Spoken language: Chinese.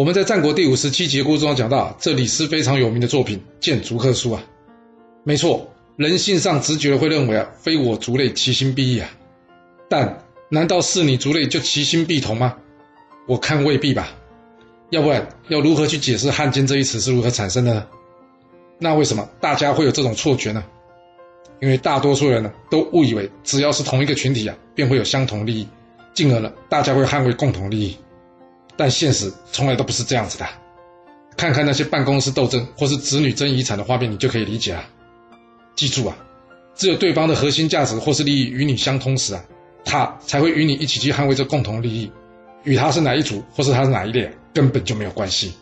我们在战国第五十七节故事中讲到，这李斯非常有名的作品《谏逐客书》啊，没错，人性上直觉会认为啊，非我族类，其心必异啊。但难道是你族类就其心必同吗？我看未必吧。要不然要如何去解释“汉奸”这一词是如何产生的呢？那为什么大家会有这种错觉呢？因为大多数人呢都误以为只要是同一个群体啊，便会有相同利益，进而呢大家会捍卫共同利益。但现实从来都不是这样子的。看看那些办公室斗争或是子女争遗产的画面，你就可以理解了。记住啊，只有对方的核心价值或是利益与你相通时啊，他才会与你一起去捍卫这共同利益。与他是哪一组或是他是哪一列根本就没有关系。